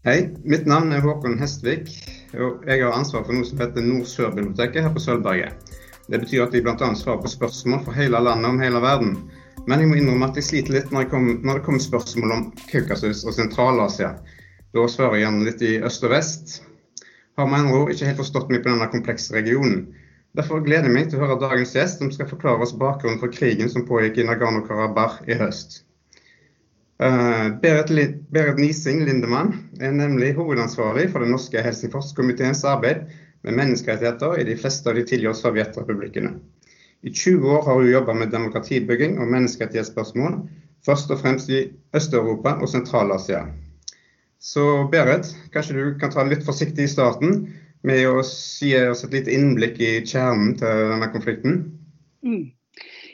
Hei, mitt navn er Håkon Hestvik. og Jeg har ansvar for noe som heter Nord-Sør-biblioteket her på Sølvberget. Det betyr at jeg bl.a. svarer på spørsmål fra hele landet om hele verden. Men jeg må innrømme at jeg sliter litt når, kom, når det kommer spørsmål om Kaukasus og Sentral-Asia. Da svarer jeg gjerne litt i øst og vest. Har med andre ord ikke helt forstått meg på denne komplekse regionen. Derfor gleder jeg meg til å høre dagens gjest, som skal forklare oss bakgrunnen for krigen som pågikk i Nagano-Karabakh i høst. Uh, Berit, Berit, Nising Lindemann er nemlig hovedansvarlig for den norske Helsingforskomiteens arbeid med menneskerettigheter i de fleste av de tidligere sovjetrepublikkene. I 20 år har hun jobba med demokratibygging og menneskerettighetsspørsmål, først og fremst i Øst-Europa og Sentral-Asia. Så Berit, kanskje du kan ta litt forsiktig i starten med å gi oss et lite innblikk i kjernen til denne konflikten? Mm.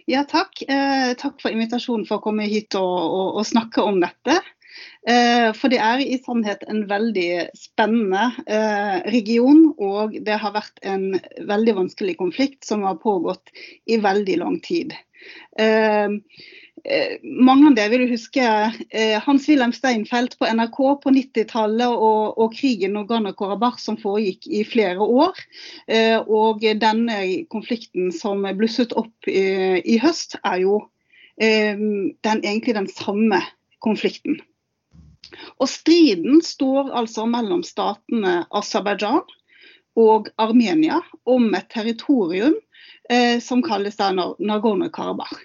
Ja, takk. Eh, takk for invitasjonen for å komme hit og, og, og snakke om dette. Eh, for det er i sannhet en veldig spennende eh, region, og det har vært en veldig vanskelig konflikt som har pågått i veldig lang tid. Eh, mange av dere vil huske eh, Hans-Wilhelm Steinfeld på NRK på 90-tallet og, og, krigen om Ghana-Korabakh som foregikk i flere år. Eh, og denne konflikten som blusset opp i, i høst, er jo den, egentlig den samme konflikten. Og Striden står altså mellom statene Aserbajdsjan og Armenia om et territorium eh, som kalles Nagorno-Karabakh.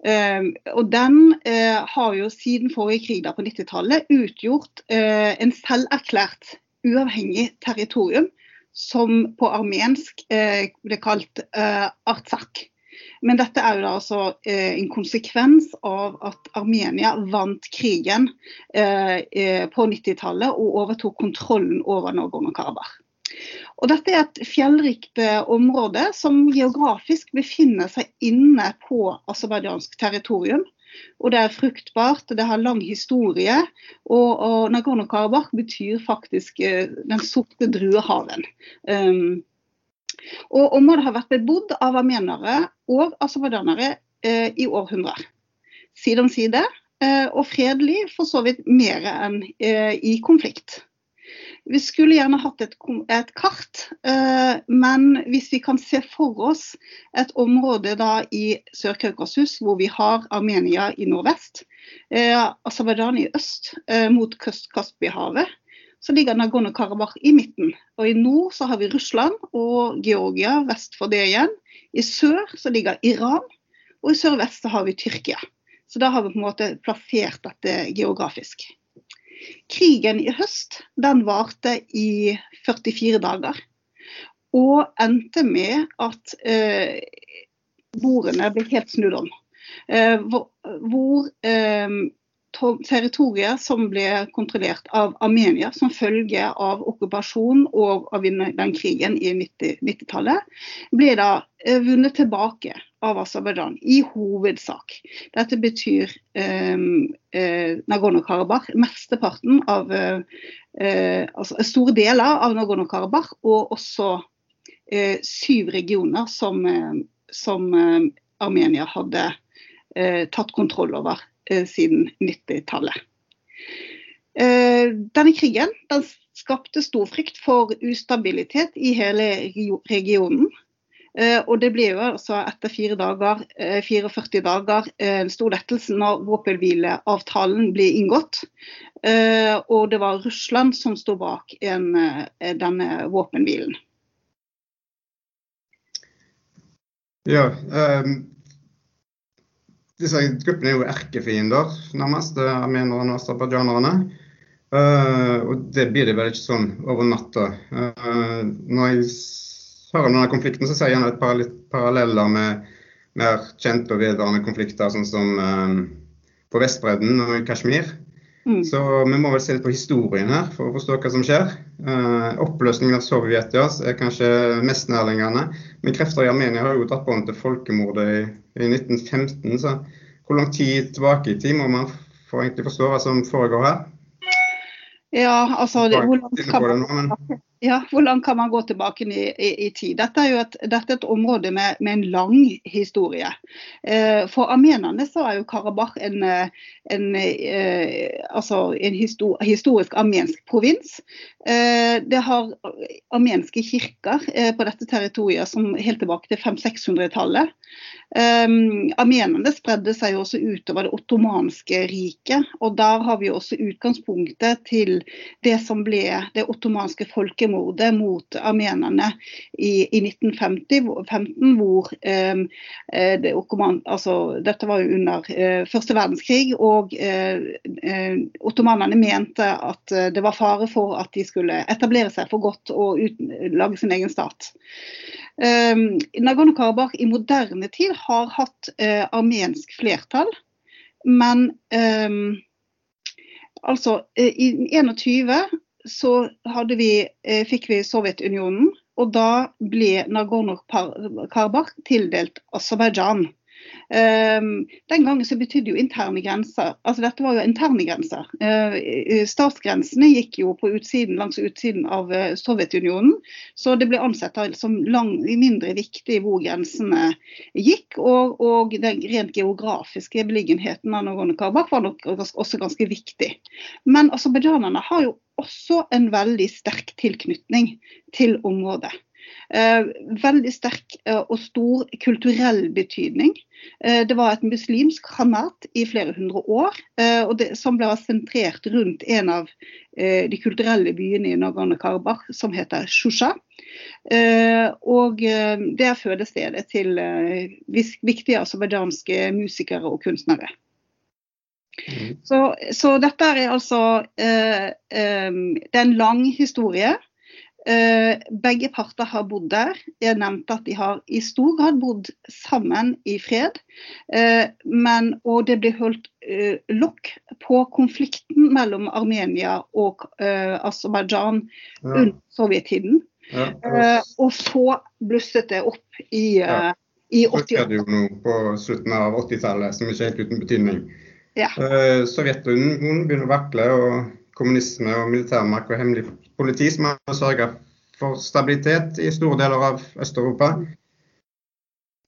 Uh, og Den uh, har jo siden forrige krig da på 90-tallet utgjort uh, en selverklært uavhengig territorium som på armensk eh, ble kalt Artsakh. Men dette er jo da altså en konsekvens av at Armenia vant krigen på 90-tallet og overtok kontrollen over Nagorno-Karabakh. Og dette er et fjellrikt eh, område som geografisk befinner seg inne på aserbajdsjansk territorium. Og det er fruktbart, det har lang historie. Og, og Nagorno-Karabakh betyr faktisk uh, den sorte druehaven. Um, og området har vært bebodd av armenere og aserbajdsjanere uh, i århundrer. Side om side, uh, og fredelig for så vidt mer enn i konflikt. Vi skulle gjerne hatt et, et kart, eh, men hvis vi kan se for oss et område da i Sør-Kaukasus hvor vi har Armenia i nordvest, eh, Aserbajdsjan i øst eh, mot Kaspihavet, så ligger Nagorno-Karabakh i midten. Og I nord så har vi Russland og Georgia vest for det igjen. I sør så ligger Iran, og i sørvest så har vi Tyrkia. Så da har vi på en måte plassert dette geografisk. Krigen i høst den varte i 44 dager. Og endte med at eh, bordene ble helt snudd om. Eh, hvor, eh, territorier som ble kontrollert av Armenia som følge av okkupasjon og av den krigen i 90-tallet, 90 ble da eh, vunnet tilbake av Aserbajdsjan i hovedsak. Dette betyr eh, eh, Nagorno-Karabakh, mesteparten av eh, eh altså store deler av Nagorno-Karabakh, og også eh, syv regioner som, som Armenia hadde tatt kontroll over Eh, siden 90-tallet. Eh, denne krigen den skapte stor frykt for ustabilitet i hele regionen. Eh, og det ble jo altså etter fire dager, 44 dager en stor lettelse når våpenhvileavtalen ble inngått. Og det var Russland som sto bak en, denne våpenhvilen. Ja, um disse gruppene er jo erkefiender, nærmest, armenerne og aserbajdsjanerne. Uh, og det blir det vel ikke sånn over natta. Uh, når jeg hører om denne konflikten, så ser jeg gjerne et par paralleller med mer kjente og vedvarende konflikter, sånn som um, på Vestbredden og i Kashmir. Mm. Så vi må vel se litt på historien her for å forstå hva som skjer. Uh, oppløsningen av Sovjetjas er kanskje mest nærliggende. Men krefter i Armenia har jo tatt bånd til folkemordet i, i, 1915. Så hvor lang tid tilbake i tid må man for egentlig forstå hva som foregår her? Ja, altså det, hvor, langt kan man, Ja, hvor langt kan man gå tilbake i, i, i tid? Dette er jo et, er et område med, med, en lang historie. Eh, for armenerne så er jo Karabakh en, en, eh, altså en histor historisk armensk provins. Eh, det har armenske kirker eh, på dette territoriet som helt tilbake til 500-600-tallet. Um, armenerne spredde seg jo også utover det ottomanske riket. og Der har vi også utgangspunktet til det som ble det ottomanske folkemordet mot armenerne i, i 1915, hvor um, det, altså, dette var jo under uh, første verdenskrig. og uh, uh, Ottomanerne mente at det var fare for at de skulle etablere seg for godt og ut, lage sin egen stat. Um, Nagorno-Karabakh i moderne tid har hatt armensk flertall, men um, altså i 21 så vi, uh, fikk vi Sovjetunionen, og da ble Nagorno-Karabakh tildelt Aserbajdsjan. Um, den gangen så betydde jo interne grenser altså Dette var jo interne grenser. Uh, statsgrensene gikk jo på utsiden, langs utsiden av uh, Sovjetunionen. Så det ble ansett som lang, mindre viktig hvor grensene gikk. Og, og den rent geografiske beliggenheten av Nagorno-Karabakh var nok også ganske viktig. Men aserbajdsjanerne har jo også en veldig sterk tilknytning til området. Eh, veldig sterk eh, og stor kulturell betydning. Eh, det var et muslimsk hanat i flere hundre år, det, som ble sentrert rundt en av de kulturelle byene i Nagorno-Karabakh, som heter Shusha. Og det er fødestedet til viktige aserbajdsjanske musikere og kunstnere. Mm. Så, så, dette er altså eh, eh, Det er en lang historie. Uh, begge parter har bodd der. Jeg nevnte at de har i stor grad bodd sammen i fred. Uh, men, og det ble holdt uh, lokk på konflikten mellom Armenia og Aserbajdsjan ja. under sovjettiden. Ja, og så blusset det opp i, ja. i 80 Det skjedde jo noe på slutten av 80-tallet som ikke er helt uten betydning. Ja. Sovjetunionen begynner å vakle. og kommunisme og militærmakt og hemmelig politi som har sørga for stabilitet i store deler av Øst-Europa,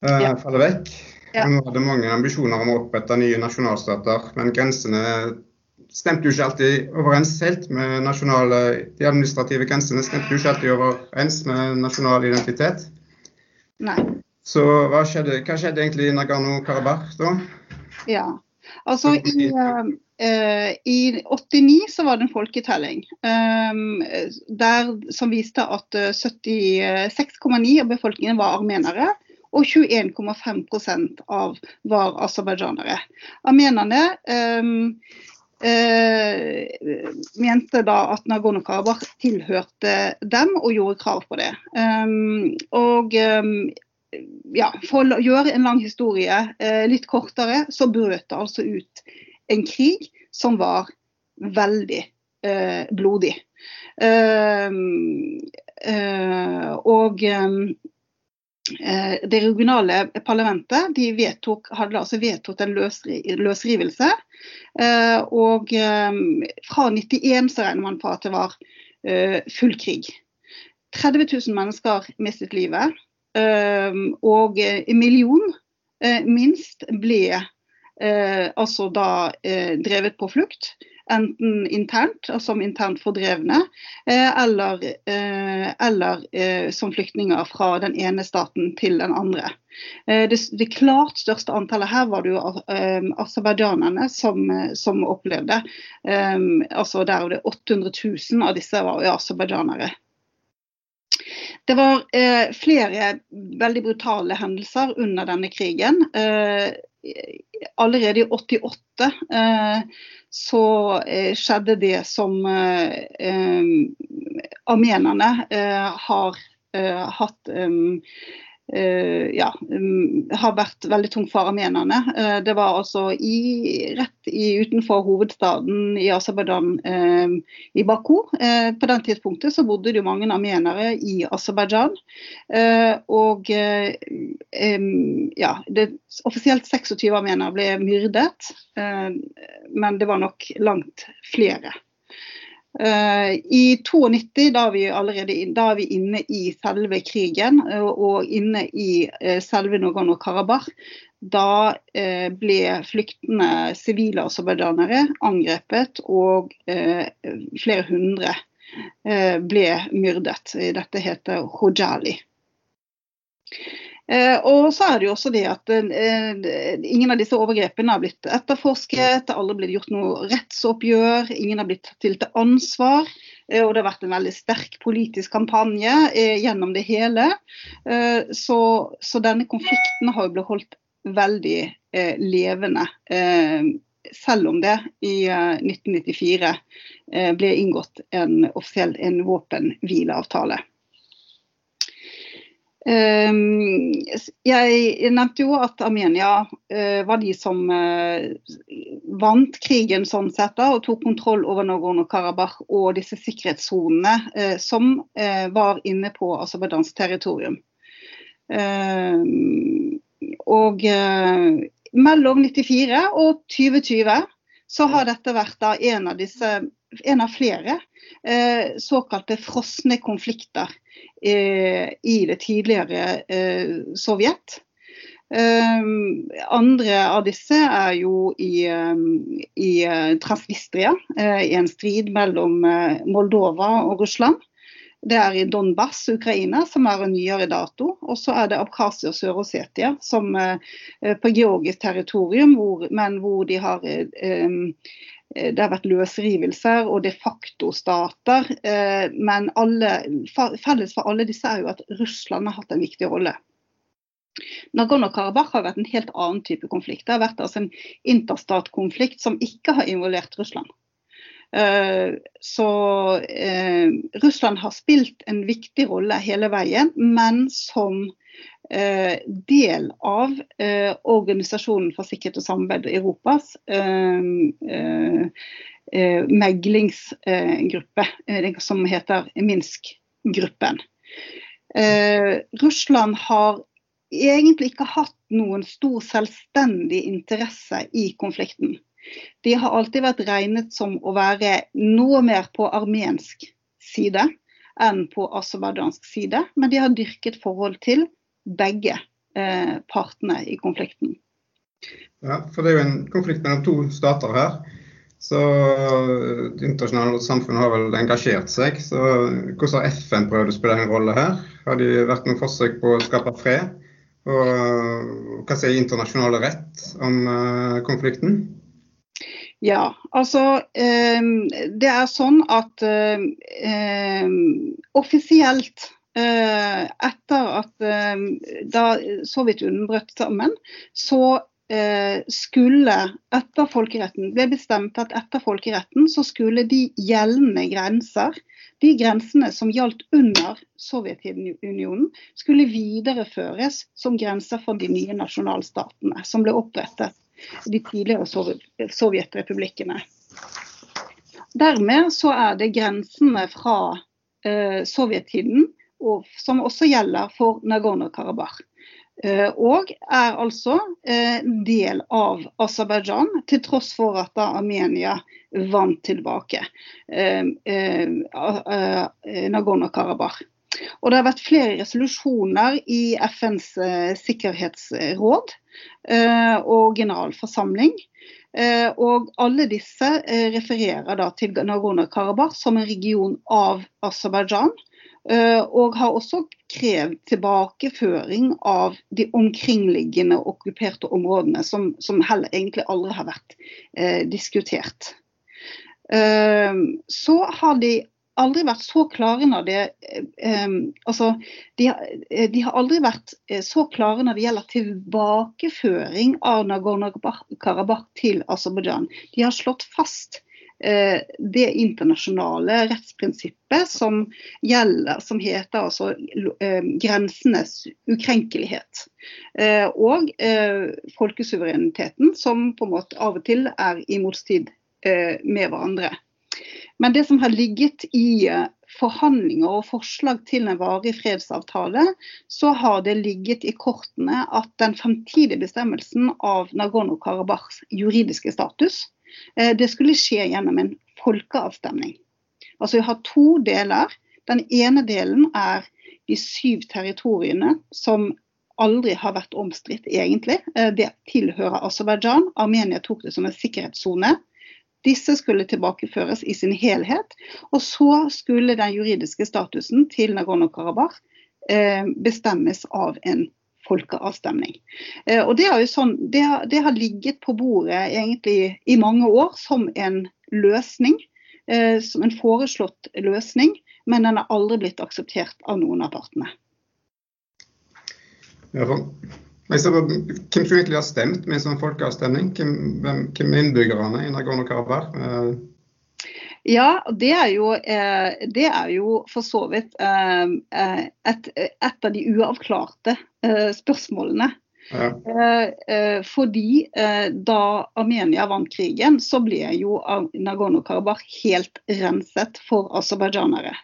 Eh, ja. faller vekk. Ja. Nå hadde mange ambisjoner om å opprette nye nasjonalstater, men grensene stemte jo ikke alltid overens helt med nasjonale De administrative grensene stemte jo ikke alltid overens med nasjonal identitet. Nei. Så hva skjedde, hva skjedde egentlig i Nagano-Karabakh da? Ja, altså i, I 89 så var det en folketelling um, der, som viste at 76,9 av befolkningen var armenere. Og 21,5% av var aserbajdsjanere. Armenerne um, uh, mente da at Nagorno-Karabakh tilhørte dem og gjorde krav på det. Um, og ja, For å gjøre en lang historie eh, litt kortere, så brøt det altså ut en krig som var veldig eh, blodig. Eh, eh, og uh, det regionale parlamentet de vedtok, hadde altså vedtok en løsri, løsrivelse. og fra 91 så regner man på at det var full krig. 30 000 mennesker mistet livet. og en million minst ble eh, altså da eh, drevet på flukt. Enten internt, altså som internt fordrevne, eh, eller, eh, eller eh, som flyktninger fra den ene staten til den andre. Eh, det, det, klart største antallet her var det jo eh, aserbajdsjanerne som, som, opplevde. altså der det 800 000 av disse var aserbajdsjanere. Det var eh, flere veldig brutale hendelser under denne krigen. Eh, allerede i 88 eh, så eh, skjedde det som eh, armenerne har hatt ja, um, har vært veldig tungt for armenerne. Uh, det var altså i, rett i, utenfor hovedstaden i Aserbajdsjan, uh, i Baku. på den tidspunktet så bodde det jo mange armenere i Aserbajdsjan. og ja, det, offisielt 26 armenere ble myrdet, men det var nok langt flere. Uh, I 92, da er, vi allerede, da er vi inne i selve krigen uh, og inne i uh, selve Nagorno-Karabakh, da ble flyktende sivile aserbajdsjanere angrepet, og flere hundre ble myrdet. Dette heter Hojali. Eh, og så er det jo også det at eh, ingen av disse overgrepene har blitt etterforsket, det har aldri blitt gjort noe rettsoppgjør, ingen har blitt tatt til ansvar. Eh, og det har vært en veldig sterk politisk kampanje gjennom det hele. Så, så denne konflikten har jo blitt holdt veldig levende selv om det i 1994 ble inngått en offisiell en våpenhvileavtale. Ehm, jeg nevnte jo at Armenia eh, var de som eh, vant krigen sånn sett da, og tok kontroll over Nagorno-Karabakh og disse sikkerhetssonene eh, som var inne på Aserbajdsjans territorium. Ehm, og mellom 94 og 2020 så har dette vært en av disse en av flere eh, såkalte frosne konflikter eh, i det tidligere eh, Sovjet. Eh, andre av disse er jo i, eh, i eh, Transnistria, i en strid mellom Moldova og Russland. Det er i Donbass, Ukraina, som er en nyere dato. Og så er det Abkhasia og Sør-Ossetia, som på georgisk territorium, hvor, men hvor de har Eh, det har vært løsrivelser og de facto-stater. Eh, men alle, felles for alle disse er jo at Russland har hatt en viktig rolle. Nagorno-Karabakh har vært en helt annen type konflikt. Det har vært altså en interstatkonflikt som ikke har involvert Russland. Eh, så Russland har spilt en viktig rolle hele veien, men som Eh, del av eh, Organisasjonen for sikkerhet og samarbeid i Europas eh, meglingsgruppe, som heter Minsk-gruppen. Russland har egentlig ikke hatt noen stor selvstendig interesse i konflikten. De har alltid vært regnet som å være noe mer på armensk side enn på aserbajdsjansk side, men de har dyrket forhold til begge eh, partene i konflikten. Ja, for det er jo en konflikt mellom to stater her. Så det internasjonale samfunnet har vel engasjert seg. Så hvordan har FN prøvd å spille en rolle her? Har de vært noen forsøk på å skape fred? Og hva sier internasjonale rett om konflikten? Ja, altså Det er sånn at offisielt Eh, etter at eh, da Sovjetunionen brøt sammen, så eh, skulle etter folkeretten ble bestemt at etter folkeretten så skulle de gjeldende grenser, de grensene som gjaldt under Sovjetunionen, skulle videreføres som grenser for de nye nasjonalstatene som ble opprettet, de tidligere sovjetrepublikkene. Dermed så er det grensene fra eh, og som også gjelder for Nagorno-Karabakh. Eh, og er altså eh, del av Aserbajdsjan, til tross for at Armenia vant tilbake eh, Nagorno-Karabakh. Og Det har vært flere resolusjoner i FNs sikkerhetsråd og generalforsamling. Og alle disse refererer da til Nagorno-Karabakh som en region av Aserbajdsjan. Eh, og har også krevd tilbakeføring av de omkringliggende okkuperte områdene, som, som heller egentlig aldri har vært eh, diskutert. Eh, så har de aldri vært så klare når det eh, altså, de, de, har aldri vært eh, så klare når det gjelder tilbakeføring av Nagorno-Karabakh til Aserbajdsjan. De har slått fast Eh, det internasjonale rettsprinsippet som gjelder, som heter altså eh, grensenes ukrenkelighet. Eh, og folkesuvereniteten, som på en måte av og til er i motstrid med hverandre. Men det som har ligget i forhandlinger og forslag til en varig fredsavtale, så har det ligget i kortene at den fremtidige bestemmelsen av Nagorno-Karabakhs juridiske status Eh, det skulle skje gjennom en folkeavstemning. Altså vi har to deler. Den ene delen er de syv territoriene som aldri har vært omstridt, egentlig. Eh, det tilhører Aserbajdsjan. Armenia tok det som en sikkerhetssone. Disse skulle tilbakeføres i sin helhet. Og så skulle den juridiske statusen til Nagorno-Karabakh eh, bestemmes av en folkeavstemning. Eh, og det, sånn, det, har, det, har, ligget på bordet egentlig i mange år som en løsning. Eh, som en foreslått løsning, men den har aldri blitt akseptert av noen av partene. Ja, hvem som egentlig har stemt med en sånn folkeavstemning? Hvem, hvem, hvem er innbyggerne i Nagorno-Karabakh? Eh, ja, det er jo, eh, det er jo for så vidt eh, et, et, av de uavklarte spørsmålene. Ja. Fordi da Armenia vant krigen, så ble jo Nagorno-Karabakh helt renset for aserbajdsjanere.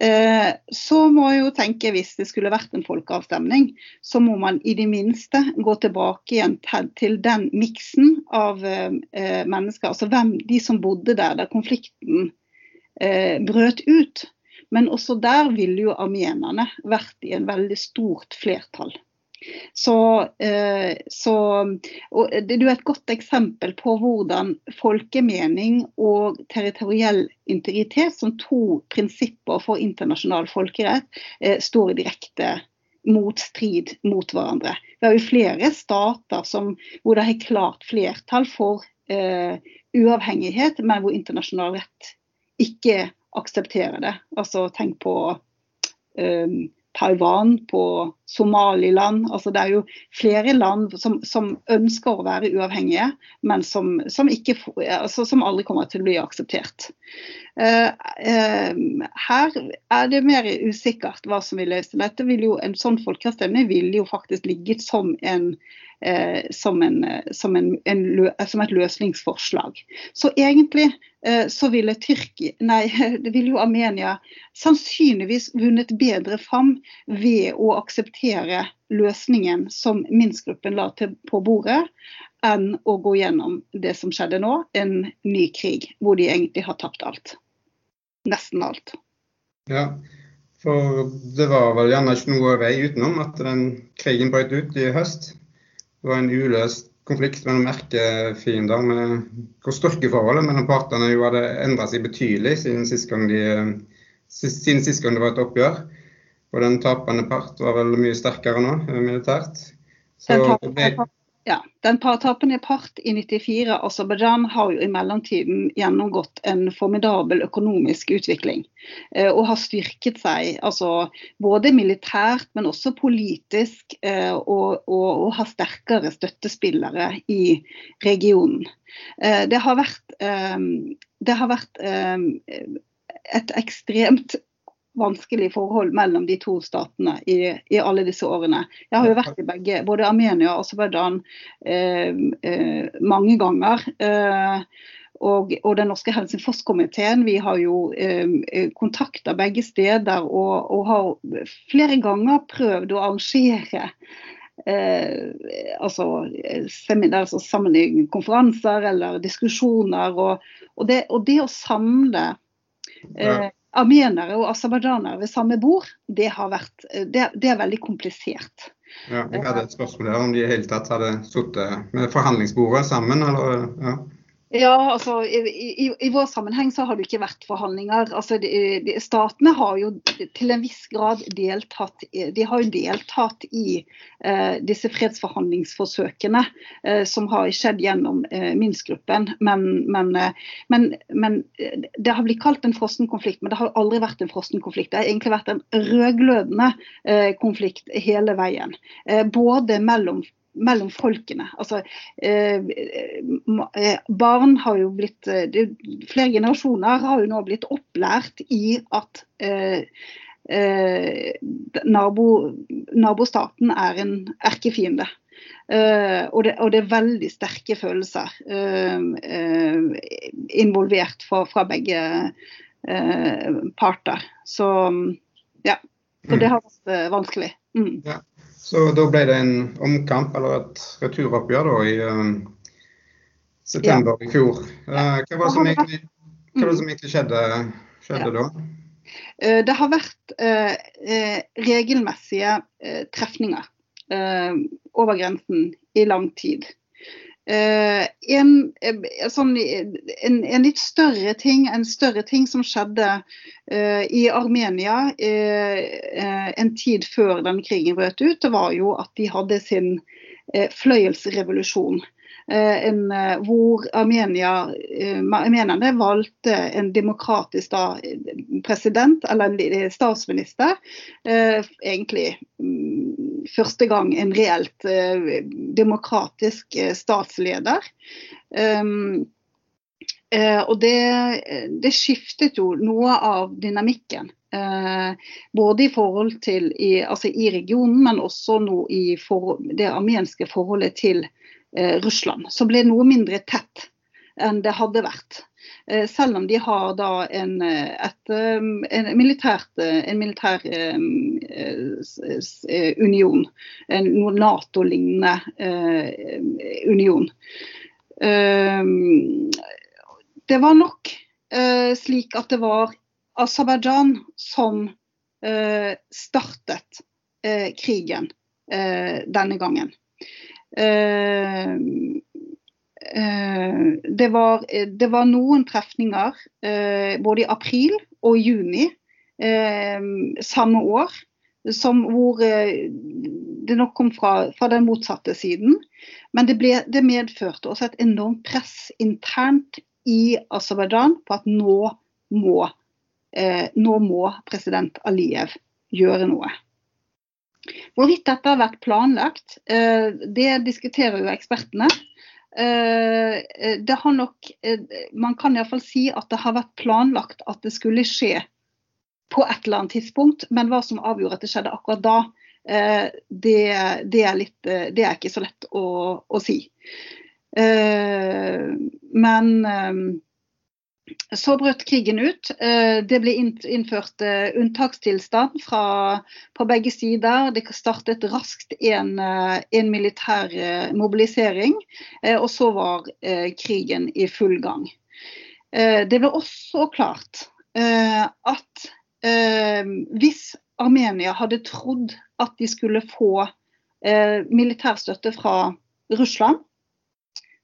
Eh, så må jeg jo tenke, hvis det skulle vært en folkeavstemning, så må man i det minste gå tilbake igjen til den miksen av eh, mennesker. Altså hvem de som bodde der da konflikten eh, brøt ut. Men også der ville jo armenerne vært i en veldig stort flertall. Så, eh, så Det er et godt eksempel på hvordan folkemening og territoriell integritet som to prinsipper for internasjonal folkerett eh, står i direkte motstrid mot hverandre. Vi har jo flere stater som, hvor det er klart flertall for uh, uavhengighet, men hvor internasjonal rett ikke aksepterer det. Altså Tenk på um, Taiwan, på Somaliland. Altså det er jo flere land som, som ønsker å være uavhengige, men som, som, ikke, altså som aldri kommer til å bli akseptert. Uh, uh, her er det mer usikkert hva som vil løse dette. Vil jo, en sånn folkeavstemning ville jo faktisk ligget som en eh, som, en, eh, som, en, en, som, et løsningsforslag. Så egentlig eh, så ville Tyrkia, nei, det ville jo Armenia sannsynligvis vunnet bedre fram ved å akseptere løsningen som Minsk-gruppen la til på bordet, enn å gå gjennom det som skjedde nå, en ny krig hvor de egentlig har tapt alt. Nesten alt. Ja, for det var vel gjerne ikke noe vei utenom at den krigen brøt ut i høst. Det var en uløst konflikt mellom erkefiender, med hvor styrkeforholdet mellom partene jo hadde endra seg betydelig siden sist, gang de, siden sist gang det var et oppgjør. Og den tapende part var vel mye sterkere nå militært. Så det ble, ja, Den tapende part i 94, Aserbajdsjan, har jo i mellomtiden gjennomgått en formidabel økonomisk utvikling. Eh, og har styrket seg altså både militært, men også politisk. Eh, og, og, og, har sterkere støttespillere i regionen. Eh, det har vært, eh, det har vært eh, et ekstremt vanskelig forhold mellom de to statene i, i, alle disse årene. Jeg har jo vært i begge, både Armenia og Aserbajdsjan eh, eh, mange ganger. Eh, og, og, Den norske Helsingforskomiteen vi har jo eh, kontakta begge steder og, og, har flere ganger prøvd å arrangere eh, altså, altså sammenheng, konferanser eller diskusjoner. Og, og, det, det å samle eh, armenere og aserbajdsjanere ved samme bord, det, vært, det, det, er veldig komplisert. Ja, jeg hadde et spørsmål der om de i hele tatt hadde sittet med forhandlingsbordet sammen, eller? Ja. Ja, altså i, i, i, vår sammenheng så har det ikke vært forhandlinger. Altså, de, de, statene har jo til en viss grad deltatt, de har jo deltatt i eh, disse fredsforhandlingsforsøkene eh, som har skjedd gjennom eh, Minsk-gruppen. Men, men, eh, men, men, eh, det har blitt kalt en frossen konflikt, men det har aldri vært en frossen konflikt. Det har egentlig vært en rødglødende eh, konflikt hele veien. både mellom mellom folkene. Altså, eh, eh, barn har jo blitt eh, det, Flere generasjoner har jo nå blitt opplært i at eh, eh, nabo, nabostaten er en erkefiende. Uh, og, det, og, det, er veldig sterke følelser involvert fra, fra begge parter. Så ja. Så det har vært vanskelig. Mm. Ja. Så da ble det en omkamp, eller et returoppgjør, da, i uh, september ja. i fjor. Uh, hva, var det som egentlig, det som egentlig skjedde skjedde da? Det har vært regelmessige trefninger over grensen i lang tid. Uh, en, sånn, en, en, litt større ting, en større ting som skjedde i Armenia en tid før den krigen brøt ut, det var jo at de hadde sin fløyelsrevolusjon. Eh, en, eh, hvor Armenia, eh, valgte en demokratisk da, president, eller en statsminister. Egentlig mm, første gang en reelt demokratisk statsleder. Og det, det, skiftet jo noe av dynamikken. både i forhold til i, altså i regionen, men også nå i for, det armenske forholdet til Eh, Russland, som ble noe mindre tett enn det hadde vært. Eh, selv om de har da en, eh, et, en militært, en militær union, en Nato-lignende union. Det var nok slik at det var Aserbajdsjan som startet krigen denne gangen. Eh, eh, det var, det var, noen trefninger eh, både i april og juni samme år som hvor det nok kom fra, fra den motsatte siden. Men det, ble, det, medførte også et enormt press internt i Aserbajdsjan på at nå må, nå må president Aliyev gjøre noe. Hvorvidt dette har vært planlagt, eh, det diskuterer jo ekspertene. Eh, eh, det har nok, Man kan iallfall si at det har vært planlagt at det skulle skje på et eller annet tidspunkt, men hva som avgjorde at det skjedde akkurat da, det, det, er, litt, det er, ikke så lett å, å si. Men så brøt krigen ut. Eh, det ble innført eh, unntakstilstand fra, på begge sider. Det startet raskt en, eh, en militær mobilisering, og så var krigen i full gang. Det ble også klart at hvis Armenia hadde trodd at de skulle få militær støtte fra Russland,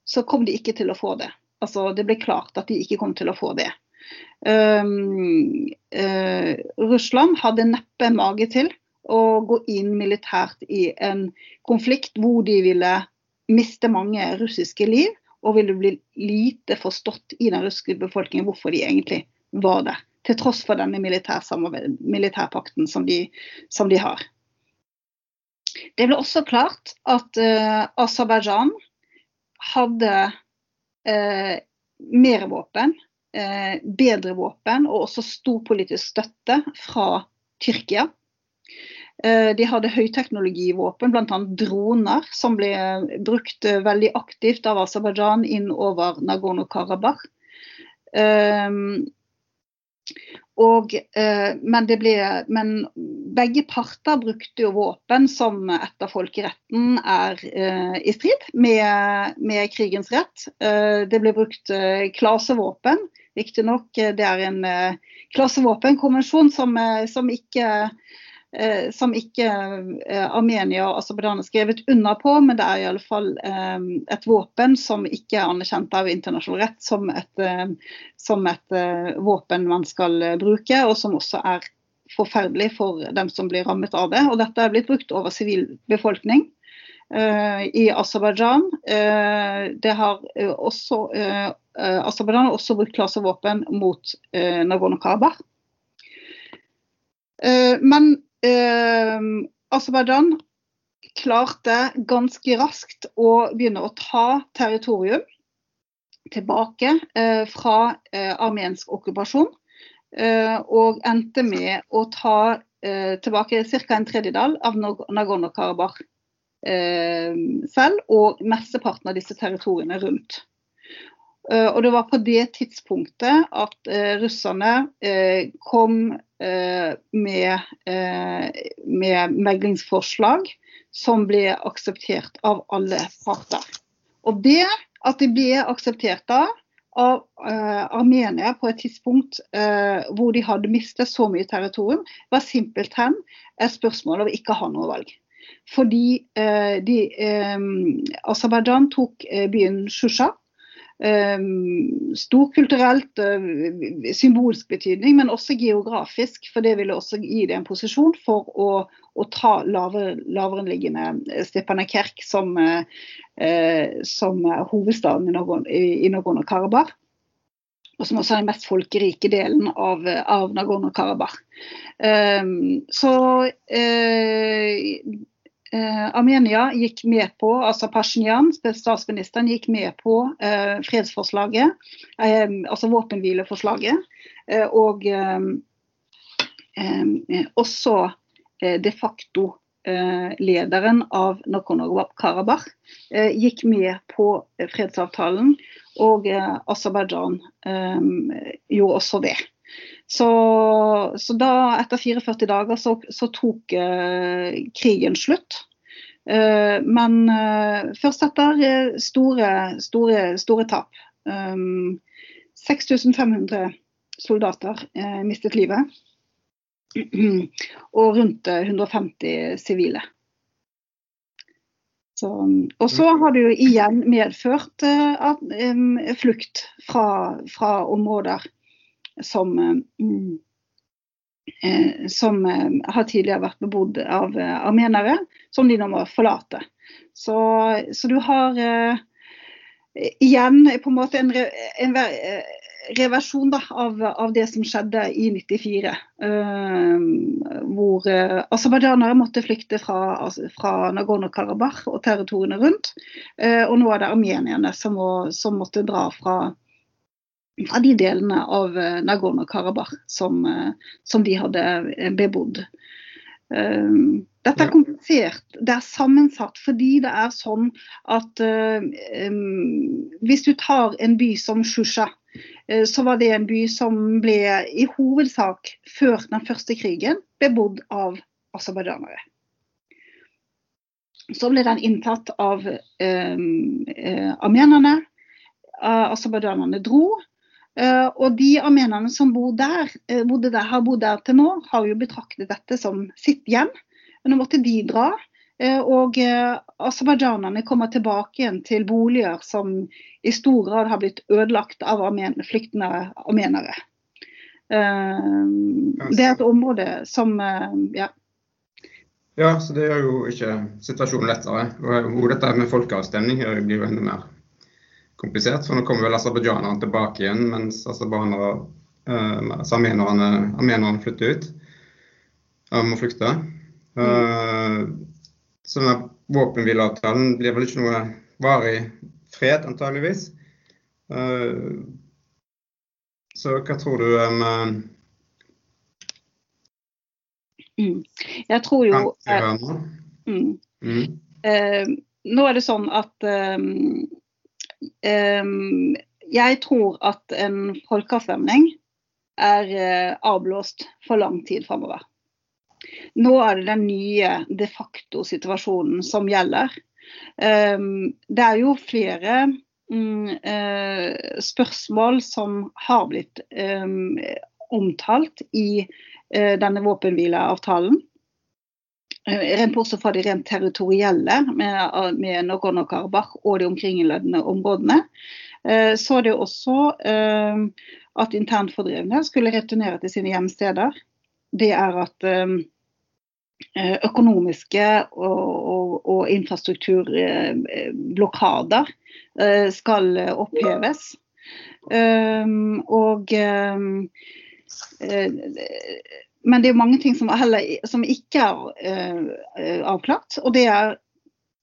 så kom de ikke til å få det. Altså, det ble klart at de ikke kom til å få det. Um, uh, Russland hadde neppe mage til å gå inn militært i en konflikt hvor de ville miste mange russiske liv, og ville bli lite forstått i den russiske befolkningen hvorfor de egentlig var der. Til tross for denne militærpakten som de, som de har. Det ble også klart at uh, Aserbajdsjan hadde eh, mer våpen, eh, bedre våpen og også stor politisk støtte fra Tyrkia. Eh, de hadde høyteknologivåpen, bl.a. droner, som ble brukt eh, veldig aktivt av Aserbajdsjan inn over Nagorno-Karabakh. Eh, og, eh, men, ble, men, begge parter brukte jo våpen som etter folkeretten er eh, i strid med, med, krigens rett. Eh, det ble brukt eh, klasevåpen. Riktignok det er en eh, klasevåpenkonvensjon som, som ikke som ikke eh, Armenia og Aserbajdsjan har skrevet under på, men det er i alle fall eh, et våpen som ikke er anerkjent av internasjonal rett som et, eh, som et eh, våpen man skal eh, bruke, og som også er forferdelig for dem som blir rammet av det. Og dette er blitt brukt over sivil befolkning. I Aserbajdsjan det har også Aserbajdsjan har også brukt klasevåpen mot Nagorno-Karabakh. Men eh, Aserbajdsjan klarte ganske raskt å begynne å ta territorium tilbake eh, fra eh, armensk okkupasjon. Eh, og endte med å ta eh, tilbake ca. en tredjedel av Nagorno-Karabakh eh, selv, og mesteparten av disse territoriene rundt. Uh, og det var på det tidspunktet at russerne kom med, med, meglingsforslag som ble akseptert av alle parter. Og det at de ble akseptert av uh, Armenia på et tidspunkt hvor de hadde mistet så mye territorium, var simpelthen et spørsmål om ikke å ha noe valg. Fordi eh, Aserbajdsjan tok byen Shusha Ehm, stor eh, symbolsk betydning, men også geografisk. For det ville også gi det en posisjon for å, å ta lavere, laverenliggende Stepanekerk som, eh, som hovedstaden i Nagorno-Karabakh. Og som også er den mest folkerike delen av, av Nagorno-Karabakh. Um, så Eh, Armenia gikk med på, altså Pashinyan, statsministeren, gikk med på eh, fredsforslaget, eh, altså våpenhvileforslaget. Eh, og eh, også de facto lederen av Nagorno-Karabakh gikk med på fredsavtalen, og Aserbajdsjan gjorde også det. Så, så, da, etter 44 dager, så, så tok eh, krigen slutt. Eh, men eh, først etter eh, store, store, store tap. 6500 eh, soldater eh, mistet livet. Og rundt 150 sivile. Så, og så har det jo igjen medført at, flukt fra, fra områder som, mm, eh, som eh, har tidligere vært bebodd av eh, armenere, som de nå må forlate. Så, så du har igjen på en måte en, en reversjon da, av, av, det som skjedde i 94. Uh, hvor uh, aserbajdsjanere måtte flykte fra, altså, fra Nagorno-Karabakh og territoriene rundt. Uh, og nå er det armenierne som, må, som måtte dra fra fra de delene av eh, Nagorno-Karabakh som, eh, som, de hadde eh, bebodd. Dette er komplisert, det er sammensatt fordi det er sånn at hvis du tar en by som Shusha, så var det en by som ble i hovedsak før den første krigen bebodd av aserbajdsjanere. Så ble den inntatt av eh, armenerne. Aserbajdsjanerne dro. Uh, og de armenerne som bor der, bodde der, har bodd der til nå, har jo betraktet dette som sitt hjem. Nå måtte de dra. Uh, og aserbajdsjanerne kommer tilbake igjen til boliger som i stor grad har blitt ødelagt av armen flyktende armenere. Det er et område som ja. Ja, så det gjør jo ikke situasjonen lettere. Og dette med folkeavstemning blir jo enda mer komplisert. For nå kommer vel aserbajdsjanerne tilbake igjen, mens aserbajdsjanere uh, armenerne, armenerne flytter ut. Og må flykte. Uh, så denne våpenhvileavtalen blir vel ikke noe varig fred, antageligvis. Uh, så hva tror du um, mm. Jeg tror jo mm. Mm. Uh, Nå er det sånn at um, jeg tror at en folkeavstemning er eh, avblåst for lang tid framover. Nå er det den nye de facto-situasjonen som gjelder. Ehm, det er jo flere mm, eh, spørsmål som har blitt ehm, omtalt i eh, denne våpenhvileavtalen. Eh, rent bortsett fra de rent territorielle med, med Nagorno-Karabakh og de omkringliggende områdene, eh, så det også eh, at internfordrevne skulle returnere til sine hjemsteder. Det er at økonomiske og, og, og infrastrukturblokader skal oppheves. Og men det er mange ting som, heller, som ikke er uh, avklart. Og det er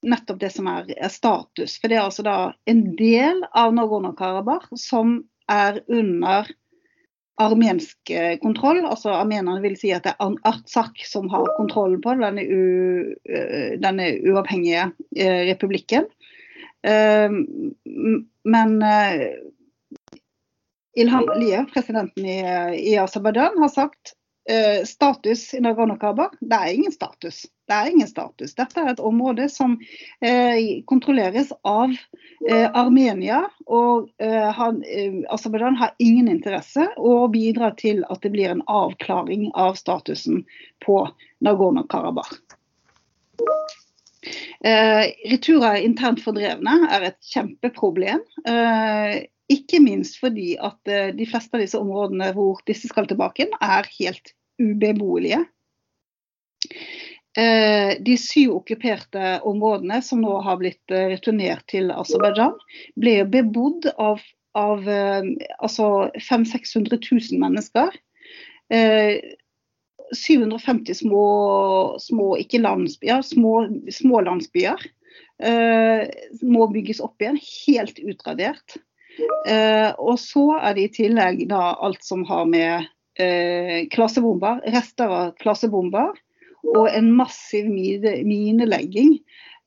nettopp det som er, er, status. For det er altså da en del av Nagorno-Karabakh som er under armensk eh, kontroll. altså Armenerne vil si at det er Artsakh som har kontrollen på denne, u, denne uavhengige uh, republikken. Uh, men Ilham Aliyev, presidenten i, i Aserbajdsjan, har sagt eh, status i Nagorno-Karabakh? Det er ingen status. Det er ingen status. Dette er et område som eh, kontrolleres av eh, Armenia. Og Aserbajdsjan har ingen interesse og bidrar til at det blir en avklaring av statusen på Nagorno-Karabakh. Eh, returer internt fordrevne er et kjempeproblem. Eh, ikke minst fordi at eh, de fleste av disse områdene hvor disse skal tilbake, er helt ubeboelige. Eh, de syv okkuperte områdene som nå har blitt eh, returnert til Aserbajdsjan, ble bebodd av, av altså 500 000-600 mennesker. 750 små, små ikke landsbyer, små, små landsbyer. må bygges opp igjen, helt utradert. Eh, og så er det i tillegg da alt som har med eh, klassebomber, rester av klassebomber og en massiv minelegging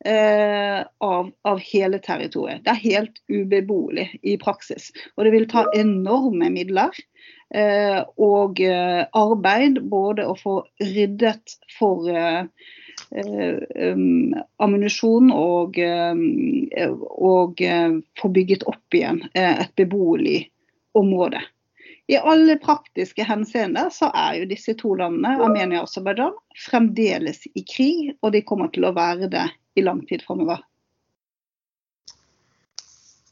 eh, av, av, hele territoriet. Det er helt ubeboelig i praksis. Og det vil ta enorme midler og arbeid både å få ryddet for ammunisjon og, og få bygget opp igjen et beboelig område. I alle praktiske henseender så er jo disse to landene, Armenia og Aserbajdsjan, fremdeles i krig, og de kommer til å være det i lang tid framover.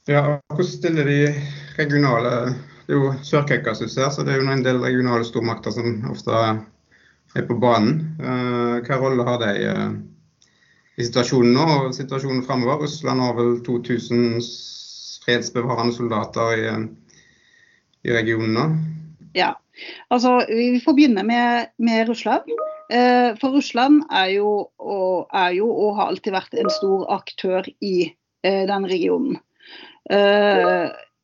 Ja, hvordan stiller de regionale Det er jo Sør-Kaukasus her, så det er jo en del regionale stormakter som ofte er på banen. Eh, hva rolle har de eh, i situasjonen nå og situasjonen framover? Russland har vel 2000 fredsbevarende soldater i, i regionen nå? Ja, altså vi får begynne med, med Russland. Eh, for Russland er jo, og, er jo, og har alltid vært en stor aktør i den regionen.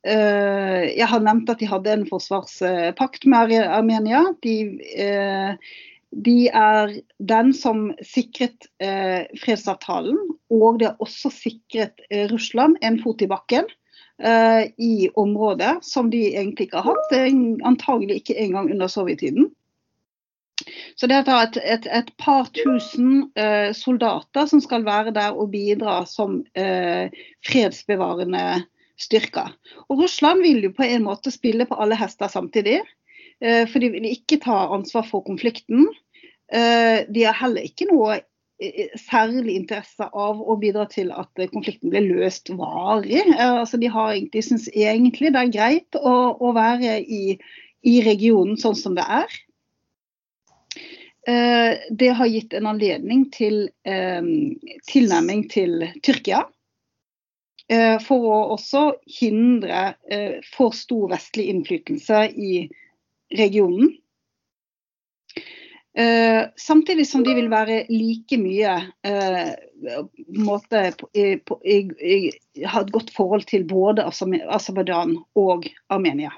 Jeg har nevnt at de hadde en forsvarspakt med Armenia. De de er den som sikret eh, fredsavtalen, og det har også sikret eh, Russland en fot i bakken eh, i området, som de egentlig ikke har hatt, antagelig ikke engang under sovjettiden. Så det er et, et, et par tusen eh, soldater som skal være der og bidra som eh, fredsbevarende styrker. Og Russland vil jo på en måte spille på alle hester samtidig. Eh, for de vil ikke ta ansvar for konflikten. Eh, de har heller ikke noe eh, særlig interesse av å bidra til at konflikten blir løst varig. Altså, de har egentlig, syns egentlig det er greit å, å være i, i, regionen sånn som det er. Det har gitt en anledning til tilnærming til Tyrkia. For å også hindre for stor vestlig innflytelse i regionen. Uh, samtidig som de vil være like mye uh, måte, på, ha et godt forhold til både Aserbajdsjan og Armenia.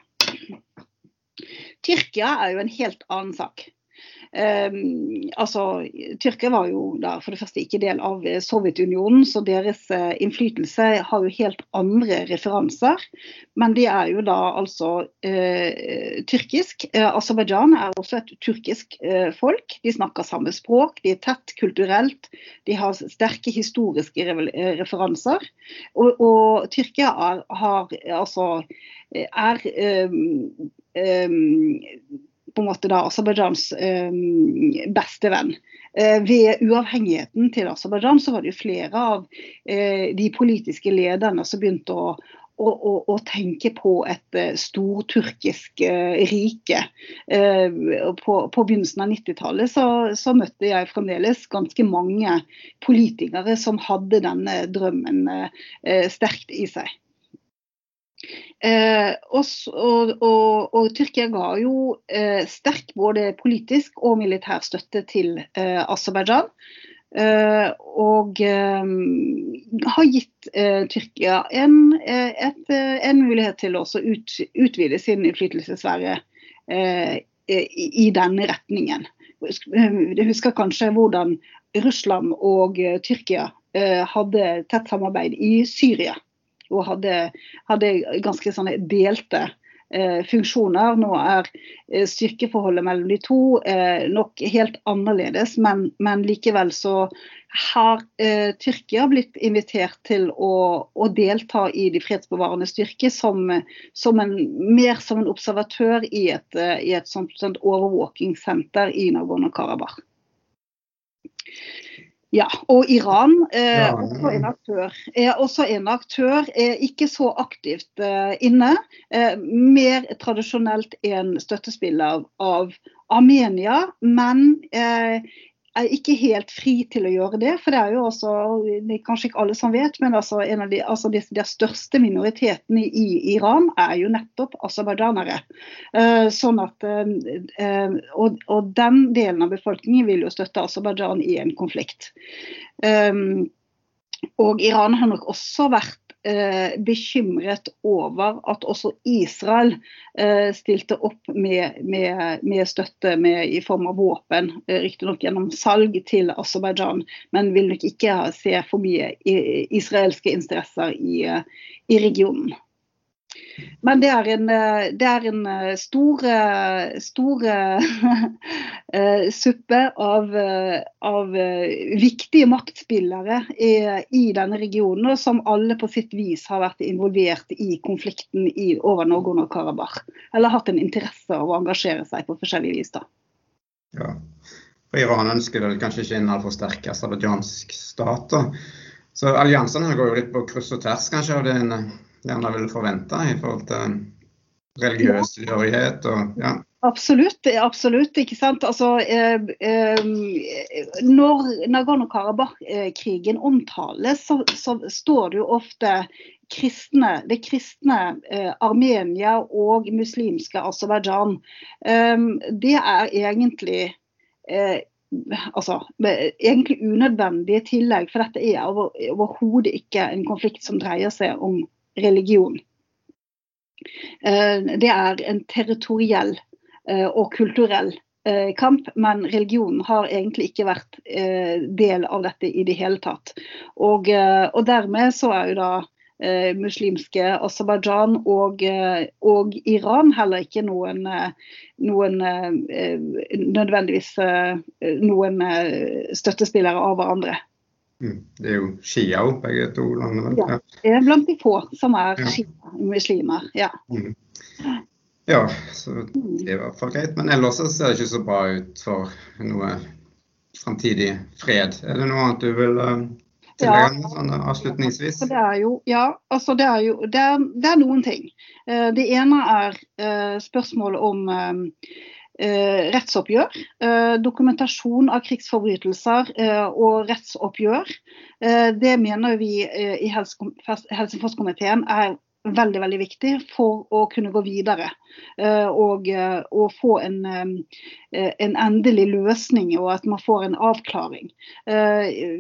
Tyrkia er jo en helt annen sak. Um, altså, Tyrkia var jo da for det første ikke del av eh, Sovjetunionen, så deres uh, innflytelse har jo helt andre referanser. Men de er jo da altså eh, tyrkisk. Eh, Aserbajdsjan er også et turkisk folk. De snakker samme språk, de er tett kulturelt. De har sterke historiske referanser. Og, og Tyrkia er, har altså er eh, på en måte da Aserbajdsjans eh, beste venn. Eh, ved uavhengigheten til Aserbajdsjan så var det jo flere av eh, de politiske lederne som begynte å, å, å, å tenke på et uh, storturkisk uh, rike. Uh, på, på, begynnelsen av 90-tallet så, så, møtte jeg fremdeles ganske mange politikere som hadde denne drømmen sterkt i seg. Eh, og, og, og, og, Tyrkia ga jo eh, sterk både politisk og militær støtte til eh, Aserbajdsjan. Eh, og eh, har gitt eh, Tyrkia en, et, en, mulighet til å ut, utvide sin innflytelsessfære i, i denne retningen. Du husker kanskje hvordan Russland og Tyrkia hadde tett samarbeid i Syria og hadde, hadde ganske sånne delte eh, funksjoner. Nå er eh, styrkeforholdet mellom de to eh, nok helt annerledes, men, men likevel så har eh, Tyrkia blitt invitert til å, å, delta i de fredsbevarende styrker som, som en, mer som en observatør i et, i et sånt overvåkingssenter i Nagorno-Karabakh. Ja, og Iran er eh, også en aktør. Er også en aktør, er ikke så aktivt uh, inne. Uh, mer tradisjonelt en støttespiller av Armenia, men er ikke helt fri til å gjøre det. For det er jo også, det er kanskje ikke alle som vet, men altså en av de, altså de, de største minoritetene i Iran er jo nettopp aserbajdsjanere. Uh, sånn at, uh, og, og, den delen av befolkningen vil jo støtte Aserbajdsjan i en konflikt. Um, og Iran har nok også vært eh, bekymret over at også Israel eh, stilte opp med, med, med støtte med, i form av våpen, eh, riktignok gjennom salg til Aserbajdsjan, men vil nok ikke se for mye israelske interesser i, i regionen. Men det er en, eh, det er en eh, stor, eh, suppe av, av, viktige maktspillere i, i, denne regionen, som alle på sitt vis har vært involvert i konflikten i, over Nagorno-Karabakh. Eller hatt en interesse av å engasjere seg på forskjellig vis. da. Ja, for Iran ønsker vel kanskje ikke en altfor sterk aserbajdsjansk stat. Så alliansene går jo litt på kryss og tvers kanskje av det en gjerne vil forvente i forhold til religiøs tilhørighet og ja. Absolutt. absolutt, ikke sant? Altså, eh, eh, når Nagorno-Karabakh-krigen omtales, så, så, står det jo ofte kristne, det kristne eh, Armenia og muslimske Aserbajdsjan. Eh, det er egentlig eh, altså, egentlig unødvendige tillegg, for dette er overhodet ikke en konflikt som dreier seg om religion. Eh, det er en territoriell eh, og kulturell eh, kamp, men religionen har egentlig ikke vært del av dette i det hele tatt. Og, og dermed så er jo da muslimske Aserbajdsjan og, og, Iran heller ikke noen, noen nødvendigvis noen støttespillere av hverandre. Mm. Det er jo Shia òg, begge to landene. Ja, det er blant de få som er ja. Shia-muslimer. Ja. Mm. ja, så det er i hvert fall greit. Men ellers så ser det ikke så bra ut for noe framtidig fred. Er det noe annet du vil tillegge ja, sånn avslutningsvis? Det er jo, ja, altså det er jo det er, det er noen ting. Uh, det ene er uh, spørsmålet om Eh, rettsoppgjør, eh, dokumentasjon av krigsforbrytelser eh, og rettsoppgjør. det mener vi i Helsingforskomiteen er veldig veldig viktig for å kunne gå videre uh, og, og, få en, um, en, endelig løsning og at man får en avklaring.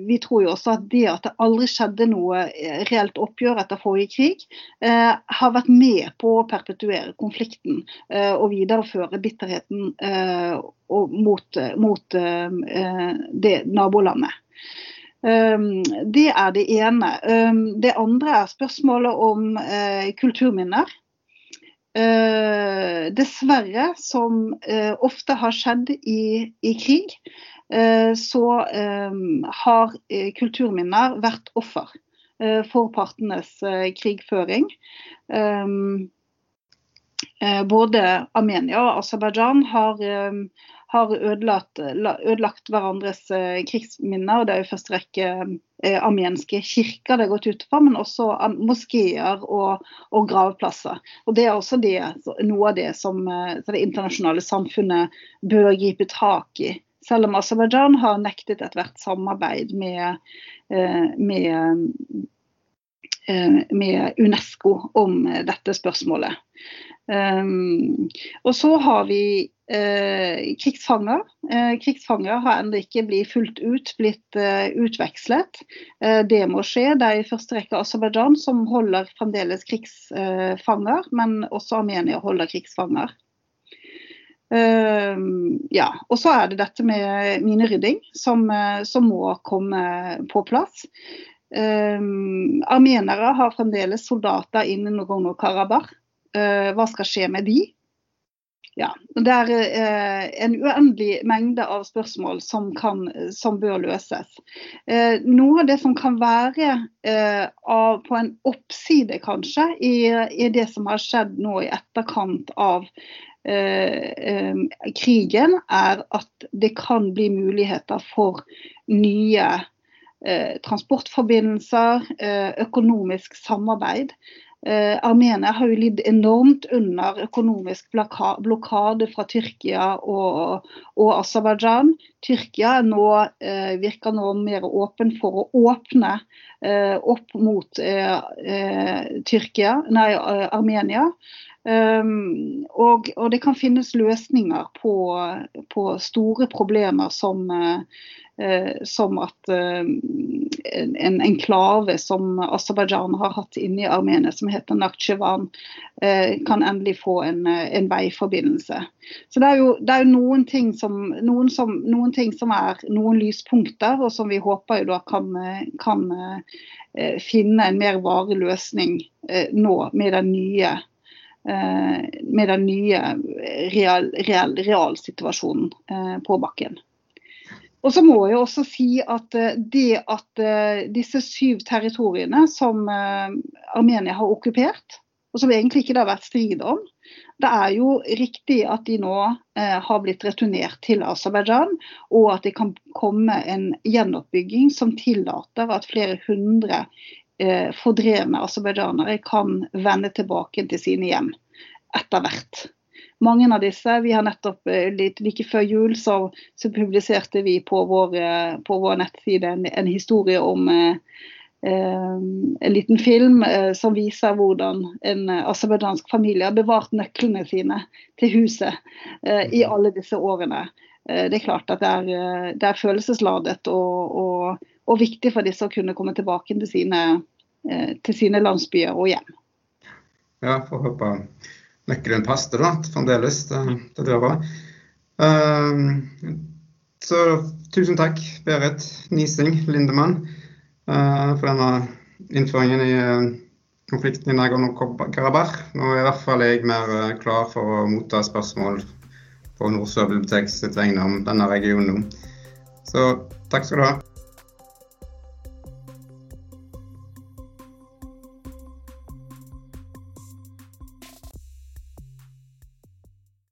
Vi tror jo også at det at det aldri skjedde noe reelt oppgjør etter forrige krig, har vært med på å perpetuere konflikten og videreføre bitterheten mot, mot det nabolandet. Ehm, det er det ene. Ehm, det andre er spørsmålet om eh, kulturminner. Eh, dessverre, som eh, ofte har skjedd i, i krig, så ehm, har kulturminner vært offer for partenes krigføring. Både Armenia og Aserbajdsjan har har ødelagt, ødelagt hverandres eh, krigsminner. og Det er jo første rekke eh, armenske kirker det har gått ut for, men også moskeer og, og, gravplasser. Og Det er også det, noe av det som eh, det internasjonale samfunnet bør gripe tak i. Selv om Aserbajdsjan har nektet ethvert samarbeid med, med, med UNESCO om dette spørsmålet. Um, og så har vi uh, krigsfanger. Uh, krigsfanger har ennå ikke blitt fullt ut blitt uh, utvekslet. Det må skje. Det er i første rekke Aserbajdsjan som holder fremdeles krigsfanger, men også Armenia holder krigsfanger. Ehm, ja, og så er det dette med minerydding som, som må komme på plass. Um, armenere har fremdeles soldater innen Nagorno-Karabakh. Hva skal skje med de? Ja, Det er eh, en uendelig mengde av spørsmål som, kan, som bør løses. Eh, noe av det som kan være eh, av, på en oppside, kanskje, i, i, det som har skjedd nå i etterkant av eh, eh, krigen, er at det kan bli muligheter for nye eh, transportforbindelser, økonomisk samarbeid. Eh, Armenia har jo lidd enormt under økonomisk blokade fra Tyrkia og, og Aserbajdsjan. Tyrkia nå, eh, virker nå mer åpen for å åpne eh, opp mot Tyrkia, nei, Armenia. Um, og, og, det kan finnes løsninger på, på store problemer som som at eh, en enklave som Aserbajdsjan har hatt inne i Armenia, som heter Nakhchivan, eh, kan endelig få en, en veiforbindelse. Så det er jo, det er jo noen, ting som, noen, som, noen, ting som, er noen lyspunkter, og som vi håper jo da kan, kan finne en mer varig løsning nå med den nye med den nye real, real, realsituasjonen på bakken. Og så må jeg også si at eh, det at eh, disse syv territoriene som eh, Armenia har okkupert, og som egentlig ikke det har vært strid om, det er jo riktig at de nå har blitt returnert til Aserbajdsjan, og at det kan komme en gjenoppbygging som tillater at flere hundre fordrevne aserbajdsjanere kan vende tilbake til sine hjem etter hvert mange av disse. Vi har nettopp eh, like før jul så, så publiserte vi på vår, eh, på vår nettside en, en, historie om eh, en liten film som viser hvordan en aserbajdsjansk familie har bevart nøklene sine til huset i alle disse årene. det er klart at det er, det er følelsesladet og, og, og, viktig for disse å kunne komme tilbake til sine, til sine landsbyer og hjem. Ja, får håpe nøkkelen passer da, fremdeles til, til døra. Uh, så tusen takk, Berit Nising Lindemann, uh, for denne innføringen i uh, konflikten i Nagorno-Karabakh. Nå er i hvert fall jeg mer klar for å motta spørsmål på Nord-Sør biblioteks vegne om denne regionen. Så takk skal du ha.